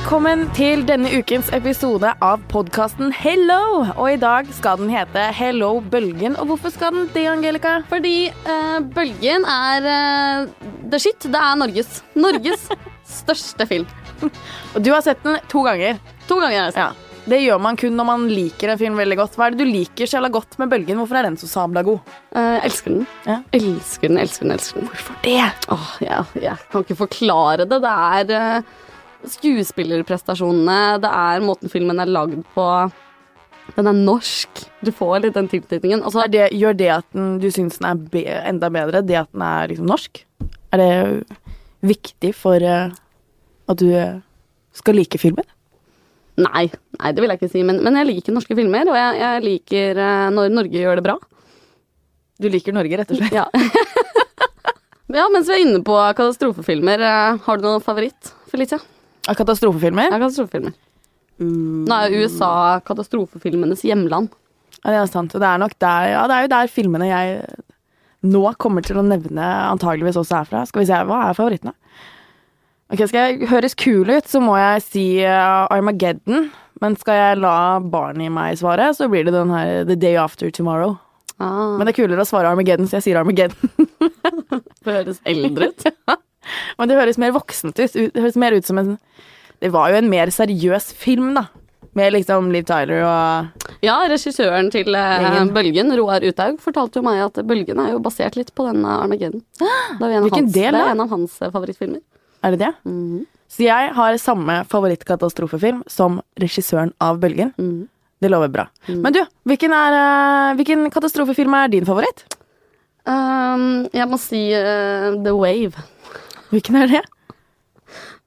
velkommen til denne ukens episode av podkasten Hello. Og i dag skal den hete Hello Bølgen. Og hvorfor skal den det, Angelica? Fordi eh, Bølgen er eh, the shit. Det er Norges. Norges største film. Og du har sett den to ganger. To ganger. Altså. Ja. Det gjør man kun når man liker en film veldig godt. Hva er det du liker så jævla godt med Bølgen? Hvorfor er den så sabla god? Eh, elsker den. Ja. Elsker den, elsker den, elsker den. Hvorfor det? Åh, ja, jeg kan ikke forklare det. Det er eh, skuespillerprestasjonene, det er måten filmen er lagd på. Den er norsk. Du får litt den tilknytningen. Altså, det, gjør det at den, du syns den er be enda bedre, det at den er liksom norsk? Er det viktig for uh, at du eh, skal like filmen? nei, nei, det vil jeg ikke si. Men, men jeg liker norske filmer, og jeg, jeg liker uh, når Norge gjør det bra. Du liker Norge, rett og slett? Ja. ja, mens vi er inne på katastrofefilmer, uh, har du noen favoritt, Felicia? Av katastrofefilmer? Ja, katastrofefilmer. Nå er jo USA katastrofefilmenes hjemland. Ja, det er sant. Og det er nok der Ja, det er jo der filmene jeg nå kommer til å nevne antageligvis også herfra. Skal vi se, hva er favorittene? Ok, Skal jeg høres kul ut, så må jeg si uh, Armageddon. Men skal jeg la barnet i meg svare, så blir det den her The Day After Tomorrow. Ah, Men det er kulere å svare Armageddon, så jeg sier Armageddon. det høres eldre ut. Men det høres mer voksent ut. Det høres mer ut som en Det var jo en mer seriøs film, da. Med liksom Liv Tyler og Ja, regissøren til eh, Bølgen, Roar Uthaug, fortalte jo meg at Bølgen er jo basert litt på denne Armageddon. Det er, jo en hans, del det er en av hans eh, favorittfilmer. Er det det? Mhm. Så jeg har samme favorittkatastrofefilm som regissøren av Bølgen. Mhm. Det lover bra. Men du, hvilken, er, eh, hvilken katastrofefilm er din favoritt? Um, jeg må si uh, The Wave. Hvilken er det?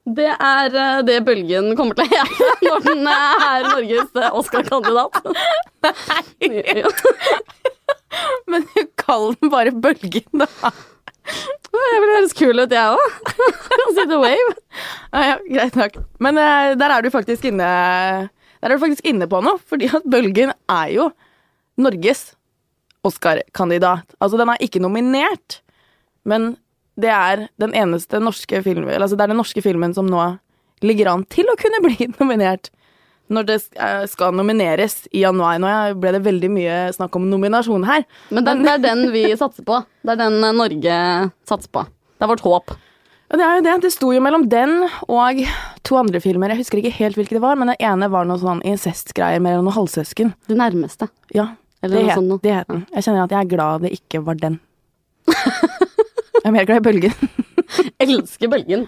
Det er eh, det Bølgen kommer til å hete når den eh, er Norges eh, Oscar-kandidat. Jo. Men du kaller den bare Bølgen, da. Jeg vil høres kul ut, jeg òg. Si The Wave. Ja, ja, greit nok. Men uh, der er du faktisk inne Der er du faktisk inne på noe, fordi at Bølgen er jo Norges Oscar-kandidat. Altså, den er ikke nominert, men det er den eneste norske filmen Altså, det er den norske filmen som nå ligger an til å kunne bli nominert. Når det eh, skal nomineres i januar. Nå ble det veldig mye snakk om nominasjon her. Men det, det er den vi satser på. Det er den eh, Norge satser på. Det er vårt håp. Ja, det er jo det. Det sto jo mellom den og to andre filmer. Jeg husker ikke helt hvilke det var, men den ene var noe sånn incestgreier mellom noen halvsøsken. Det nærmeste. Ja, Eller det noe het, sånt noe. det het den. Jeg kjenner at jeg er glad det ikke var den. Jeg er mer glad i Bølgen. Elsker bølgen.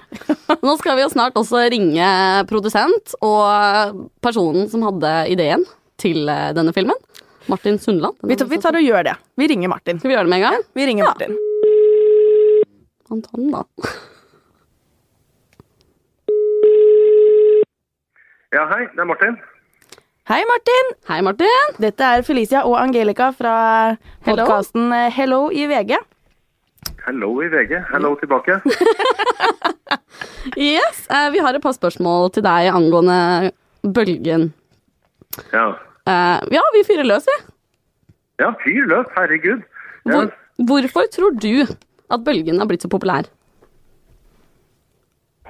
Nå skal vi jo snart også ringe produsent og personen som hadde ideen til eh, denne filmen. Martin Sundland. Vi tar, vi tar og gjør det. Vi ringer Martin. Skal vi gjøre det med en gang? Vi ringer Martin. Han tar den, da. Ja, hei, det er Martin. Hei, Martin! Hei, Martin. Dette er Felicia og Angelica fra Hello. Hello i VG. Hello i VG. Hello tilbake. Yes, eh, Vi har et par spørsmål til deg angående bølgen. Ja, Eh, ja, vi fyrer løs, vi. ja fyr løs, herregud. Ja, Hvor, hvorfor tror du at bølgen har blitt så populær?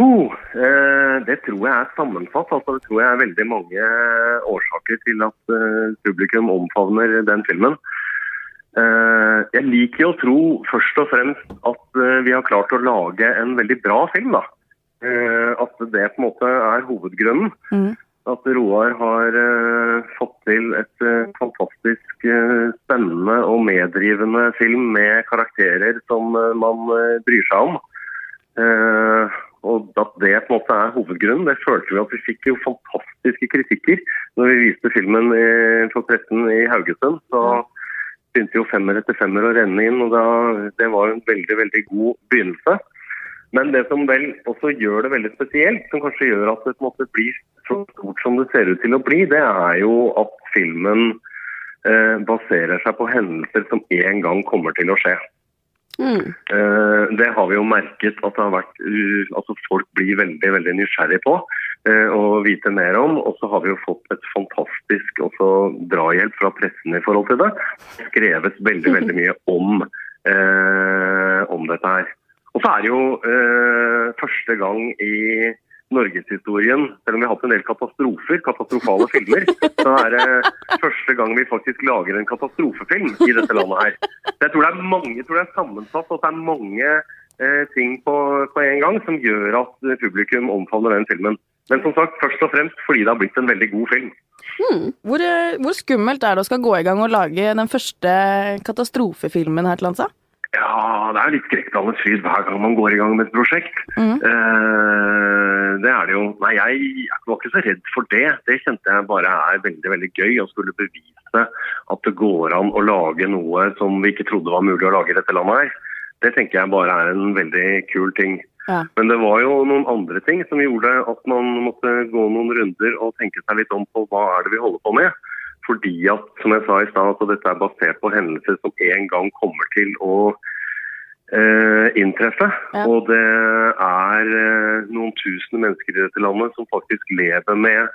Oh, eh, det tror jeg er sammensatt. Altså, det tror jeg er veldig mange årsaker til at eh, publikum omfavner den filmen. Eh, jeg liker jo å tro først og fremst at eh, vi har klart å lage en veldig bra film. da. Eh, at det på en måte er hovedgrunnen. Mm. At Roar har fått til et fantastisk spennende og meddrivende film med karakterer som man bryr seg om. Og at det på en måte er hovedgrunnen, det følte vi at vi fikk jo fantastiske kritikker når vi viste filmen i, for pressen i Haugesund. Så begynte jo femmer etter femmer å renne inn, og da, det var en veldig, veldig god begynnelse. Men det som vel også gjør det veldig spesielt, som kanskje gjør at det måte blir så stort som det ser ut til å bli, det er jo at filmen eh, baserer seg på hendelser som en gang kommer til å skje. Mm. Eh, det har vi jo merket at vært uh, altså folk blir veldig veldig nysgjerrig på eh, å vite mer om. Og så har vi jo fått et fantastisk også drahjelp fra pressen i forhold til det. Skrevet veldig veldig mye om, eh, om dette her. Og så er det jo eh, første gang i norgeshistorien, selv om vi har hatt en del katastrofer, katastrofale filmer, så er det første gang vi faktisk lager en katastrofefilm i dette landet her. Jeg tror det er mange, jeg tror det er sammensatt, at det er mange eh, ting på, på en gang som gjør at publikum omfavner den filmen. Men som sagt, først og fremst fordi det har blitt en veldig god film. Hvor, eh, hvor skummelt er det å skal gå i gang og lage den første katastrofefilmen her til lands? Ja, det er litt skrekkblandet fryd hver gang man går i gang med et prosjekt. Eh, det er det jo. Nei, jeg var ikke så redd for det. Det kjente jeg bare er veldig veldig gøy. Å skulle bevise at det går an å lage noe som vi ikke trodde var mulig å lage i dette landet her. Det tenker jeg bare er en veldig kul ting. Ja. Men det var jo noen andre ting som gjorde at man måtte gå noen runder og tenke seg litt om på hva er det vi holder på med. Fordi at, som jeg sa i stad, at dette er basert på hendelser som en gang kommer til å eh, inntreffe. Ja. Og det er eh, noen tusen mennesker i dette landet som faktisk lever med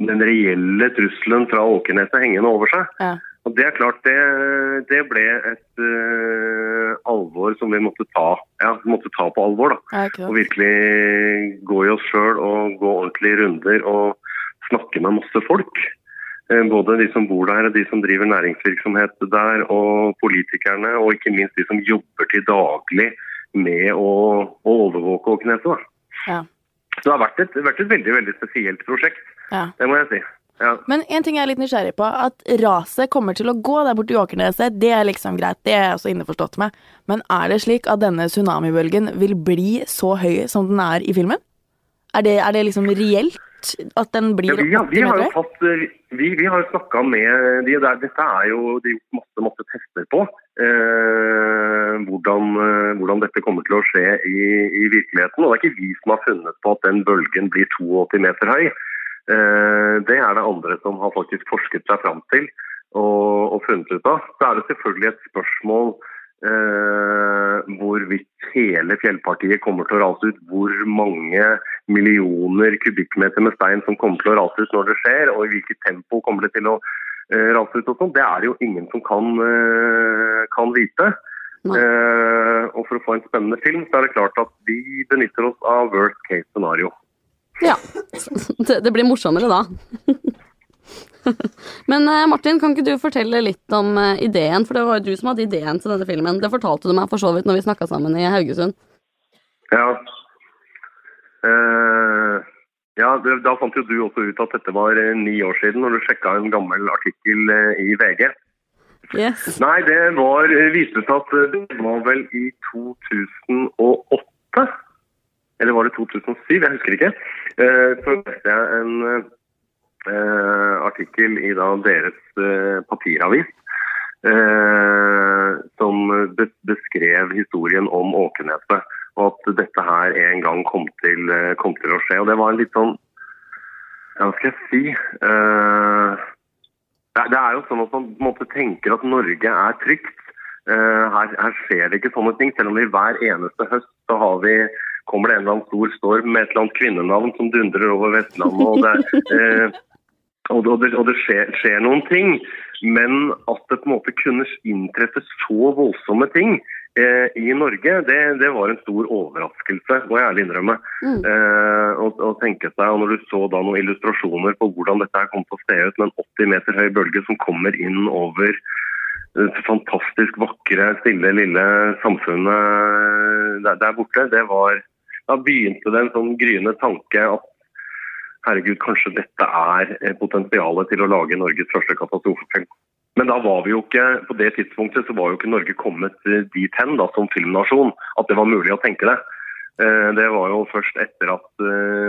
den reelle trusselen fra Åkerneset hengende over seg. Ja. Og det er klart, det, det ble et eh, alvor som vi måtte ta, ja, måtte ta på alvor. da. Og virkelig gå i oss sjøl og gå ordentlige runder og snakke med masse folk. Eh, Både de som bor der, de som driver næringsvirksomhet der, og politikerne, og ikke minst de som jobber til daglig med å, å overvåke Åkneset. Ja. Så det har vært et, vært et veldig veldig spesielt prosjekt, Ja. det må jeg si. Ja. Men en ting jeg er litt nysgjerrig på, at raset kommer til å gå der borte i Åkerneset, det er liksom greit, det er jeg også innforstått med. Men er det slik at denne tsunamibølgen vil bli så høy som den er i filmen? Er det, er det liksom reelt at den blir Ja, vi, ja, 80 vi har jo tatt, eh, vi, vi har snakka med de der, Dette er jo det er gjort masse, masse tester på. Eh, hvordan, eh, hvordan dette kommer til å skje i, i virkeligheten. Og det er ikke vi som har funnet på at den bølgen blir 82 meter høy. Eh, det er det andre som har faktisk forsket seg fram til og, og funnet ut av. Så er det selvfølgelig et spørsmål eh, hvorvidt hele fjellpartiet kommer til å rase ut. Hvor mange millioner kubikkmeter med stein som kommer til å rase ut når det skjer, og i hvilket tempo kommer det til å eh, rase ut og sånn. Det er det jo ingen som kan, eh, kan vite. Eh, og for å få en spennende film, så er det klart at vi benytter oss av worst case scenario. Ja. Det, det blir morsommere da. Men eh, Martin, kan ikke du fortelle litt om eh, ideen? For det var jo du som hadde ideen til denne filmen. Det fortalte du meg for så vidt når vi snakka sammen i Haugesund. Ja. Uh, ja, da fant jo du også ut at dette var ni år siden, når du sjekka en gammel artikkel i VG. Yes. Nei, det var, viste seg at det var vel i 2008, eller var det 2007, jeg husker ikke, Uh, så leste jeg en artikkel i da deres eh, papiravis, eh, som be beskrev historien om Åkeneset, og at dette her en gang kom til, eh, kom til å skje. Og det var en litt sånn, ja, hva skal jeg si, eh, det, er jo sånn at man på en måte tenker at Norge er trygt. Eh, her, her skjer det ikke sånne ting, selv om vi hver eneste høst så har vi, kommer det en eller annen stor storm med et eller annet kvinnenavn som dundrer over Vestlandet. og det, eh, og det, og det, og det skjer, skjer noen ting. Men at det på en måte kunne inntreffe så voldsomme ting eh, i Norge, det, det var en stor overraskelse, må jeg ærlig innrømme. Mm. Eh, og, og tenke seg, og Når du så da noen illustrasjoner på hvordan dette her kom til å se ut, med en 80 meter høy bølge som kommer inn over det fantastisk vakre, stille, lille samfunnet der, der borte, det var Da begynte det en sånn gryende tanke at herregud, kanskje dette er eh, potensialet til å lage Norges første katastrofefilm. Men da var vi jo ikke, på det tidspunktet så var jo ikke Norge kommet eh, dit hen da, som filmnasjon at det var mulig å tenke det. Eh, Det var jo først etter at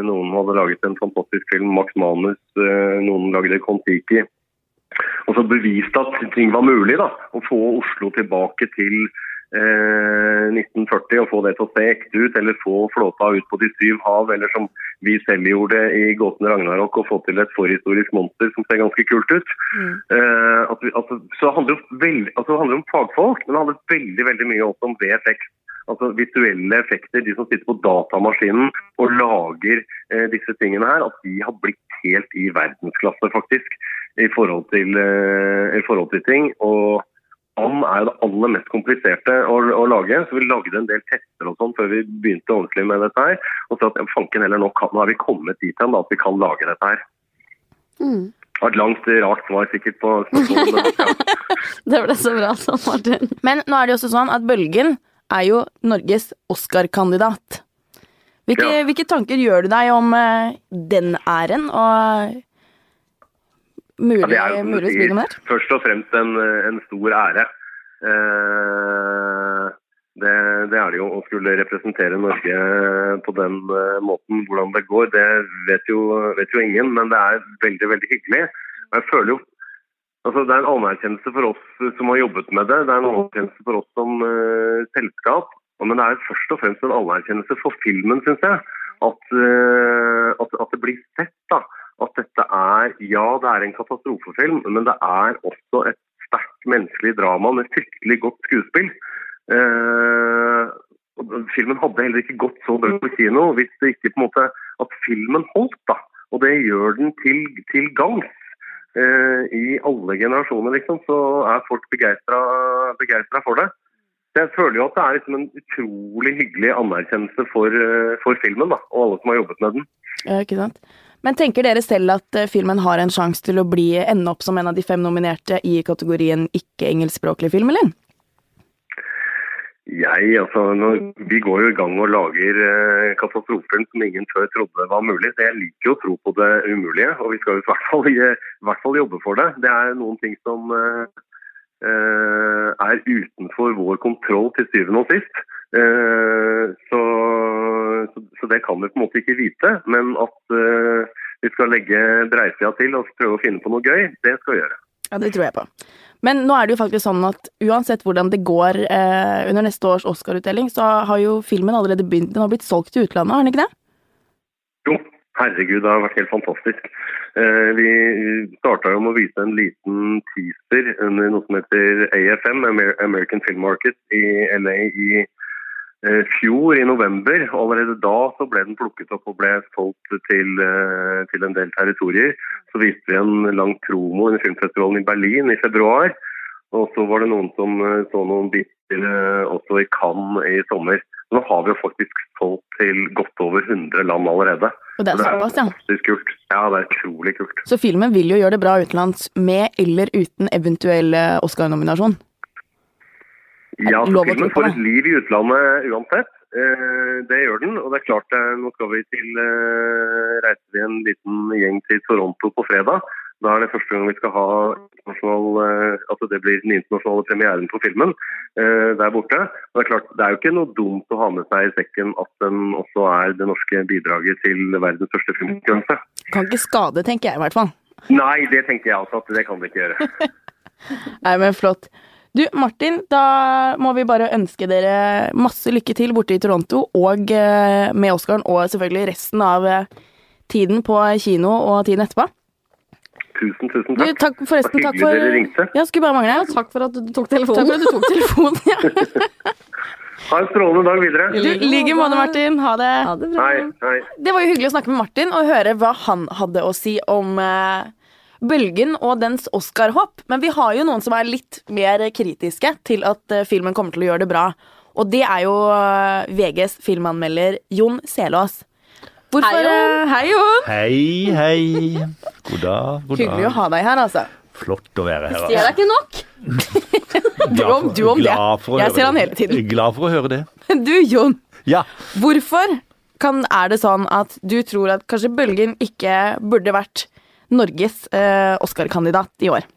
noen hadde laget en fantastisk film, Max Manus, noen lagde Kon-Tiki, og så beviste at ting var mulig da, å få Oslo tilbake til 1940 og få det til å se ekte ut, eller få flåta ut på de syv hav, eller som vi selv gjorde i Gåten Ragnarok, og få til et forhistorisk monster som ser ganske kult ut. Mm. Eh, at vi, altså, så det handler, veldig, altså, det handler om fagfolk, men det handler veldig, veldig mye også om VFX. Altså visuelle effekter, de som sitter på datamaskinen og lager eh, disse tingene her, at de har blitt helt i verdensklasse, faktisk, i forhold til, eh, i forhold til ting. Og And er jo det aller mest kompliserte å, å lage, så vi lagde en del tester og sånn før vi begynte ordentlig med dette her. Og så at fanken heller, nå, kan, nå har vi kommet dit hen at vi kan lage dette her. Mm. Det var et langt, rart svar sikkert på spørsmålet. ja. Det ble så bra, sånn, Martin. Men nå er det jo også sånn at Bølgen er jo Norges Oscar-kandidat. Hvilke, Ja. hvilke tanker gjør du deg om eh, den æren, og mulig, Ja, det er mulig sier, spille med først og fremst en, en stor ære. Eh, det, det er det jo å skulle representere Norge på den eh, måten. Hvordan det går, det vet jo, vet jo ingen, men det er veldig, veldig hyggelig. Og Jeg føler jo Altså, det er en anerkjennelse for oss som har jobbet med det. Det er en anerkjennelse for oss som uh, selskap. Men det er først og fremst en anerkjennelse for filmen, syns jeg. At, uh, at, at det blir sett. da. At dette er Ja, det er en katastrofefilm, men det er også et sterkt menneskelig drama med fryktelig godt skuespill. Eh, filmen hadde heller ikke gått så bra på kino hvis det ikke på en måte At filmen holdt, da. Og det gjør den til, til gangs. Eh, I alle generasjoner, liksom, så er folk begeistra for det. Jeg føler jo at det er liksom en utrolig hyggelig anerkjennelse for, eh, for filmen, da, og alle som har jobbet med den. Ja, ikke sant? Men tenker dere selv at eh, filmen har en sjanse til å bli, ende opp som en av de fem nominerte i kategorien ikke-engelskspråklig film, eller? Jeg, altså, når, Vi går jo i gang og lager eh, katastrofen som ingen før trodde var mulig. Så jeg liker jo å tro på det umulige, og vi skal jo i hvert fall, i hvert fall jobbe for det. Det er noen ting som eh, eh, er utenfor vår kontroll til syvende og sist. Eh, så, det kan vi på en måte ikke vite. Men at uh, vi skal legge breisida til og prøve å finne på noe gøy, det skal vi gjøre. Ja, det tror jeg på. Men nå er det jo faktisk sånn at uansett hvordan det går eh, under neste års Oscar-utdeling, så har jo filmen allerede begynt. Den har blitt solgt til utlandet, har den ikke det? Jo, herregud, det har vært helt fantastisk. Eh, vi starta jo med å vise en liten teaser under noe som heter AFM, Amer American Film Market, i LA i eh, fjor, i november. Allerede da så ble den plukket opp og ble solgt til, eh, til en del territorier. Så viste vi en lang promo under filmfestivalen i Berlin i februar. Og så var det noen som eh, så noen biter eh, også i Cannes i sommer. Nå har vi jo faktisk solgt til godt over 100 land allerede. Og det er såpass, ja. fantastisk kult. Ja, det er utrolig kult. Så filmen vil jo gjøre det bra utenlands, med eller uten eventuell eh, Oscar-nominasjon. Ja, så filmen får et liv i utlandet uansett. Eh, det gjør den. Og det er klart, eh, nå skal vi til eh, reiser vi en liten gjeng til Toronto på fredag. Da er det første gang vi skal ha altså det blir den internasjonale premieren på filmen eh, der borte. Og det er klart, det er jo ikke noe dumt å ha med seg i sekken at den også er det norske bidraget til verdens største filmkonkurranse. Kan ikke skade, tenker jeg i hvert fall. Nei, det tenker jeg altså at det kan det ikke gjøre. Nei, men flott. Du, Martin, da må vi bare ønske dere masse lykke til borte i Toronto, og eh, med Oscaren, og selvfølgelig resten av eh, tiden på kino og tiden etterpå. Tusen, tusen Du, takk. takk forresten, takk for dere ringte. Ja, skulle bare mangle. Takk for at du tok telefonen. Takk for at du tok telefonen. Ja. Ha en strålende dag videre. Du, i like måte, Martin. Ha det. Ha det bra. Hei, hei. Det var jo hyggelig å snakke med Martin og høre hva han hadde å si om eh, bølgen og dens Oscar-hopp. Men vi har jo noen som er litt mer kritiske til at eh, filmen kommer til å gjøre det bra. Og det er jo eh, VGs filmanmelder Jon Selås. Hvorfor Hei, Jon. eh, Hei, Hei. God dag, god dag. Hyggelig å ha deg her, altså. Flott å være her. Ser deg ikke nok. Du om, du om det. Jeg ser han hele tiden. Glad for å høre det. Du, Jon. Ja. Hvorfor kan, er det sånn at du tror at kanskje Bølgen ikke burde vært Norges eh, Oscar-kandidat i år?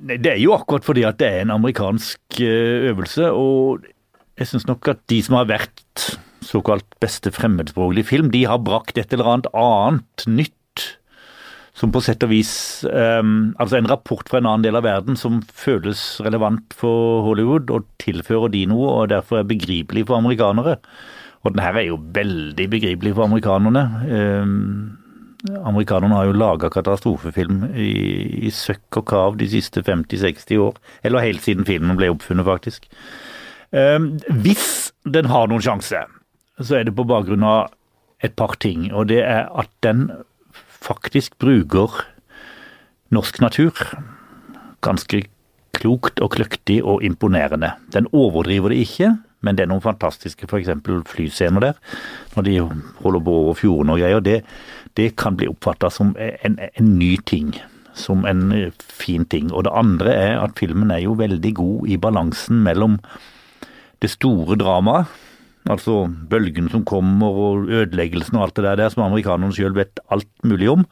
Nei, Det er jo akkurat fordi at det er en amerikansk eh, øvelse, og jeg syns nok at de som har vært såkalt beste fremmedspråklige film, de har brakt et eller annet annet nytt. Som på sett og vis eh, Altså en rapport fra en annen del av verden som føles relevant for Hollywood, og tilfører de noe, og derfor er begripelig for amerikanere. Og den her er jo veldig begripelig for amerikanerne. Eh, Amerikanerne har jo laga katastrofefilm i, i søkk og kav de siste 50-60 år. Eller helt siden filmen ble oppfunnet, faktisk. Um, hvis den har noen sjanse, så er det på bakgrunn av et par ting. Og det er at den faktisk bruker norsk natur ganske klokt og kløktig og imponerende. Den overdriver det ikke, men det er noen fantastiske f.eks. flyscener der, når de holder på over fjorden og greier. Det, det kan bli oppfatta som en, en, ny ting. Som en fin ting. Og det andre er at filmen er jo veldig god i balansen mellom det store dramaet, altså bølgen som kommer og ødeleggelsen og alt det der, som amerikanerne sjøl vet alt mulig om.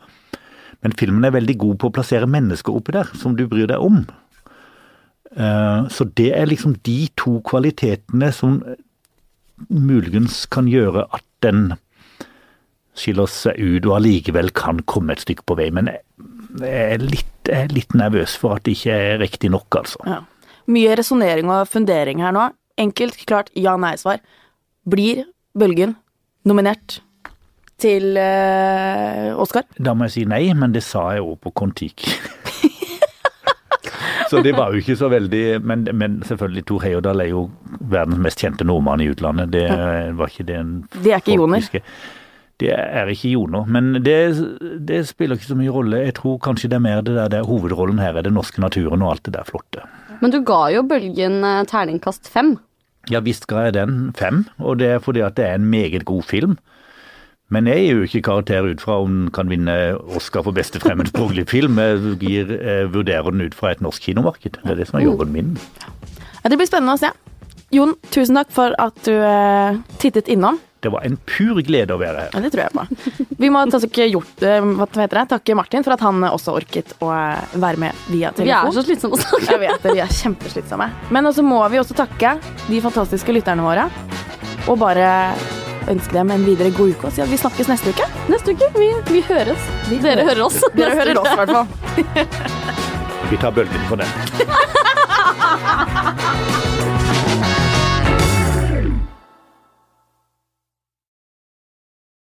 Men filmen er veldig god på å plassere mennesker oppi der, som du bryr deg om. Eh, så det er liksom de to kvalitetene som muligens kan gjøre at den skiller seg ut og allikevel kan komme et stykke på vei. Men jeg er litt, jeg er litt nervøs for at det ikke er riktig nok, altså. Ja. Mye resonnering og fundering her nå. Enkelt, klart ja-nei-svar. Blir Bølgen nominert til uh, Oscar? Da må jeg si nei, men det sa jeg òg på Kon-Tiki. så det var jo ikke så veldig Men, men selvfølgelig, Tor Heyerdahl er jo verdens mest kjente nordmann i utlandet. Det var ikke det en Det er ikke joner? Det er ikke joner, men det, det, spiller ikke så mye rolle. Jeg tror kanskje det er mer det der, det hovedrollen her er den norske naturen og alt det der flotte. Men du ga jo Bølgen eh, terningkast fem. Ja visst ga jeg den fem, og det er fordi at det er en meget god film. Men jeg gir jo ikke karakter ut fra om den kan vinne Oscar for beste fremmedspråklig film. Jeg gir, jeg vurderer den ut fra et norsk kinomarked. Det er det som er jobben min. Ja, det blir spennende å se. Jon, tusen takk for at du eh, tittet innom. Det var en pur glede å være her. Ja, det tror jeg på. Vi må takke, gjort, eh, hva heter det? takke Martin for at han også orket å eh, være med via telefon. Vi er så slitsomme å snakke Jeg vet det, vi er kjempeslitsomme. Men også må vi også takke de fantastiske lytterne våre. Og bare ønske dem en videre god uke og si at vi snakkes neste uke. Neste uke. Vi, vi høres. Vi Dere hører oss. Dere hører oss, i hvert fall. vi tar bølgen for den.